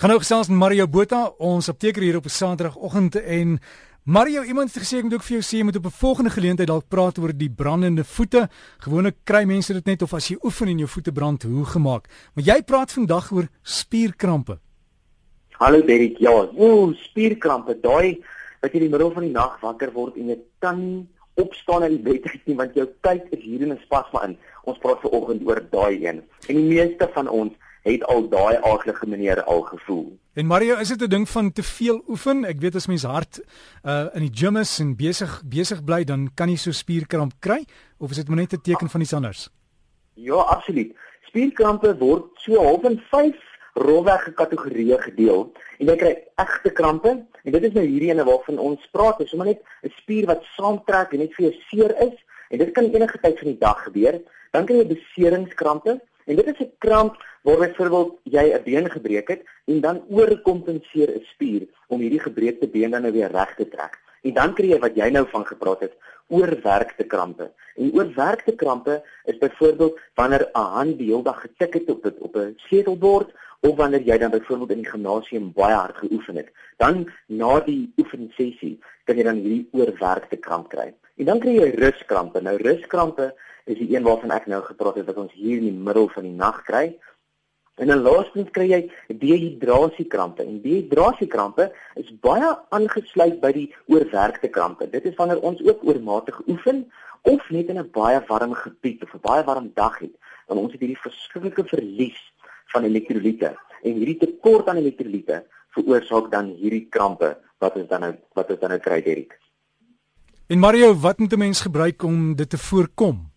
Gaan nou gesels met Mario Botha, ons apteker hier op 'n Saterdagoggend en Mario, iemand het gesê ek moet ook vir jou sê jy moet op 'n volgende geleentheid dalk praat oor die brandende voete. Gewoonlik kry mense dit net of as jy oefen en jou voete brand, hoe gemaak. Maar jy praat vandag oor spierkrampe. Hallo Derek, ja, ooh, spierkrampe, daai wat jy in die middel van die nag wakker word en jy kan opstaan uit die bed uit nie want jou tyd is hier in 'n spasma in. Ons praat ver oggend oor daai een. En die meeste van ons het al daai aardige manier al gevoel. En Mario, is dit 'n ding van te veel oefen? Ek weet as mens hard uh in die gym is en besig besig bly, dan kan jy so spierkramp kry of is dit maar net 'n teken van iets anders? Ja, absoluut. Spierkrampe word so half in 5 rolweg kategorieë gedeel. En jy kry egte krampe en dit is nou hierdie ene waarvan ons praat, dis sommer net 'n spier wat saamtrek en net vir jou seer is en dit kan enige tyd van die dag gebeur. Dan kry jy beseringskrampe En dit is 'n kramp waar byvoorbeeld jy 'n been gebreek het en dan oorkompenseer 'n spier om hierdie gebreekte been dan nou weer reg te trek. En dan kry jy wat jy nou van gepraat het, oorwerkte krampe. En oorwerkte krampe is byvoorbeeld wanneer 'n hand die hele dag getik het op 'n op 'n setelbord of wanneer jy dan byvoorbeeld in die gimnasium baie hard geoefen het. Dan na die oefensessie kan jy dan hierdie oorwerkte kramp kry. En dan kry jy ruskrampe. Nou ruskrampe is die een waarvan ek nou gepraat het wat ons hier in die middel van die nag kry. En dan laastens kry jy dehydrasiekrampe. En dehydrasiekrampe is baie aangesluit by die oorwerkte krampe. Dit is wanneer ons ook oormatig oefen of net in 'n baie warm gebied of 'n baie warm dag het, dan ons het hierdie verskriklike verlies van elektrolyte. En hierdie tekort aan elektrolyte veroorsaak dan hierdie krampe wat ons dan nou wat ons dan nou kry, Derek. En Mario, wat moet 'n mens gebruik om dit te voorkom?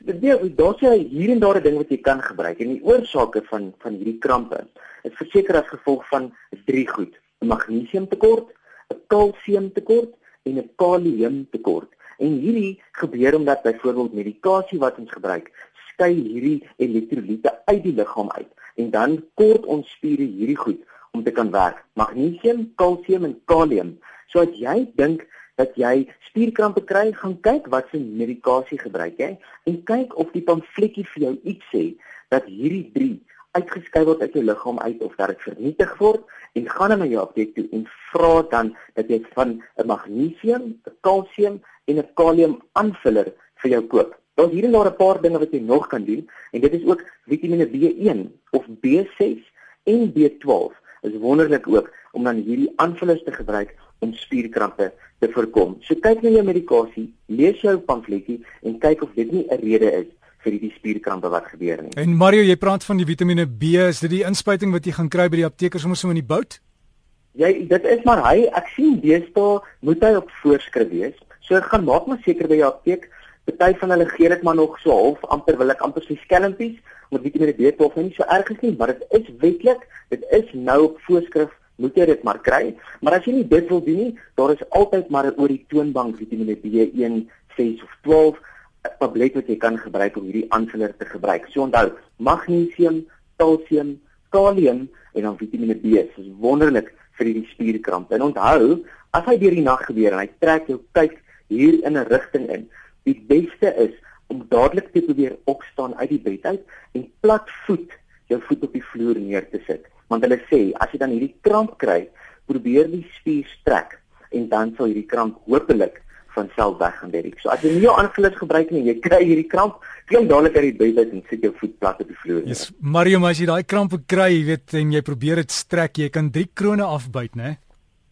Dit is daar's jy hier en daar 'n ding wat jy kan gebruik en die oorsake van van hierdie krampe is verseker as gevolg van drie goed: 'n magnesiumtekort, 'n kalsiumtekort en 'n kaliumtekort. En hierdie gebeur omdat byvoorbeeld medikasie wat ons gebruik, skei hierdie elektrolyte uit die liggaam uit en dan kort ons spiere hierdie goed om te kan werk. Magnesium, kalsium en kalium. So as jy dink dat jy spierkrampe kry, gaan kyk wat se medikasie gebruik jy en kyk of die pamfletjie vir jou iets sê dat hierdie 3 uitgeskei word uit jou liggaam uit of dat dit vernietig word en gaan na jou apteek toe en vra dan dat jy van 'n magnesium, 'n kalsium en 'n kalium aanvuller vir jou koop. Daar's hier en daar 'n paar dinge wat jy nog kan doen en dit is ook Vitamiene B1 of B6 en B12 is wonderlik ook om dan hierdie aanvullers te gebruik om spierkrampe te voorkom. So kyk na jou medikasie, lees jou pamfletjie en kyk of dit nie 'n rede is vir hierdie spierkrampe wat gebeur nie. En Mario, jy praat van die Vitamiene B, is dit die inspuiting wat jy gaan kry by die apteker soms in die bout? Jy dit is maar hy, ek sien deesdae moet hy op voorskrif wees. So gaan maak maar seker by jou apteek Party van hulle gee dit maar nog so half amper wil ek amper sê skelmpies met Vitamiene B12 nie so erg is nie, maar dit is wetlik, dit is nou op voorskrif moet jy dit maar kry. Maar as jy nie dit wil doen nie, daar is altyd maar oor die toonbank Vitamiene B1, 6 of 12 'n tablet wat jy kan gebruik om hierdie aanvuller te gebruik. So onthou, magnesium, kalsium, kalium en dan Vitamiene B. Is wonderlik vir hierdie spierkrampe. En onthou, as hy deur die nag gebeur en hy trek jou kyk hier in 'n rigting in, die beste is om dadelik te probeer opstaan uit die bed uit en plat voet jou voet op die vloer neer te sit want hulle sê as jy dan hierdie kramp kry, probeer die spier strek en dan sal hierdie kramp hopelik van self weggaan Derek. So as jy nie jou aanvullers gebruik nie, jy kry hierdie kramp, klim dadelik uit die bed uit en sit jou voet plat op die vloer. Ja, yes, Mario, as jy daai kramp kry, jy weet en jy probeer dit strek, jy kan 3 krone afbyt, né?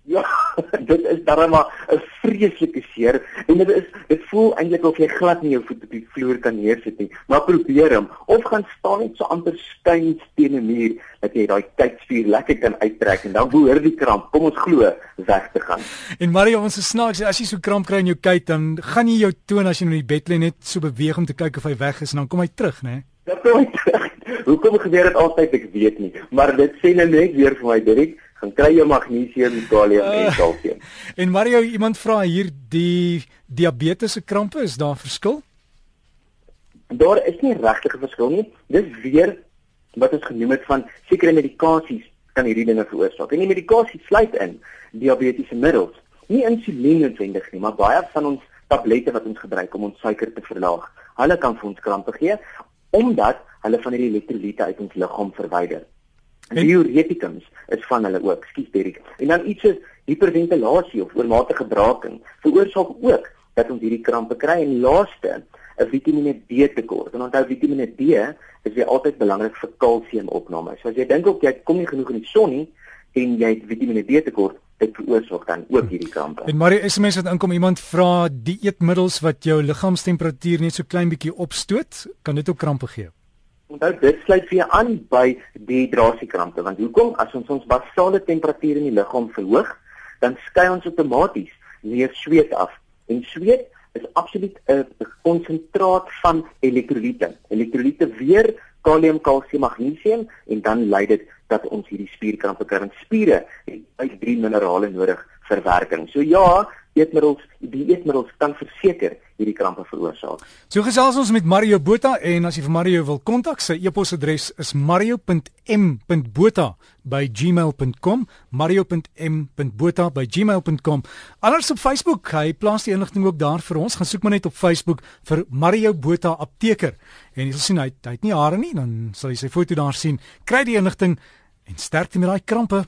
Ja, dit is darem maar 'n vreeslike seer en dit is dit voel eintlik of jy glad nie jou voet op die vloer kan neersit nie. Maar probeer hom of gaan staan net so amper skuins teen 'n muur dat jy daai tydspier lekker kan uittrek en dan behoort die kramp, kom ons glo, weg te gaan. En Mario, ons is snaaks as jy so kramp kry in jou kuit, dan gaan jy jou toon as jy in die bed lê net so beweeg om te kyk of hy weg is en dan kom hy terug, né? Dat kom hy terug. Hoekom gebeur dit altyd ek weet nie, maar dit sê net weer vir my Dirk gaan kry jy magnesium, kalium uh, en kalsium. En Mario, iemand vra hier die diabetes se krampe, is daar verskil? Daar is nie regtig 'n verskil nie. Dis weer wat ons genoem het van sekere medikasies kan hierdie dinge veroorsaak. En die medikasie sluit in diabetiese middels, nie insulien noodwendig nie, maar baie van ons tablette wat ons gebruik om ons suiker te verlaag. Hulle kan vir ons krampe gee omdat hulle van hierdie elektrolyte uit ons liggaam verwyder. En diuretikums is van hulle ook, skus Derek. En dan iets soos hiperventilasie of oormatige braaking veroorsaak ook dat ons hierdie krampe kry en laaste 'n Vitamiene D tekort. En onthou Vitamiene D is weer altyd belangrik vir kalsiumopname. So as jy dink ook jy kom nie genoeg in die son nie en jy het Vitamiene D tekort, dit veroorsaak dan ook hierdie krampe. En Marie, SMS wat inkom, iemand vra die eetmiddels wat jou liggaamstemperatuur net so klein bietjie opstoot, kan dit ook krampe gee? Onthou dit sluit vir aan by dehydrasiekrampe want hoekom as ons ons basale temperatuur in die liggaam verhoog, dan skei ons outomaties meer sweet af. En sweet is absoluut 'n konsentraat van elektrolyte. Elektrolyte weer kalium, kalsium, magnesium en dan lei dit dat ons hierdie spierkrampe kry. Spiere het baie drie minerale nodig vir werking. So ja, eetmiddels, die eetmiddels kan verseker hierdie krampe veroorsaak. So gesels ons met Mario Botha en as jy vir Mario wil kontak, sy e-posadres is mario.m.botha@gmail.com, mario.m.botha@gmail.com. Anders op Facebook, hy plaas die inligting ook daar vir ons. Gaan soek maar net op Facebook vir Mario Botha apteker en jy sal sien hy hy het nie hare nie, dan sal jy sy foto daar sien. Kry die inligting en sterkte met daai krampe.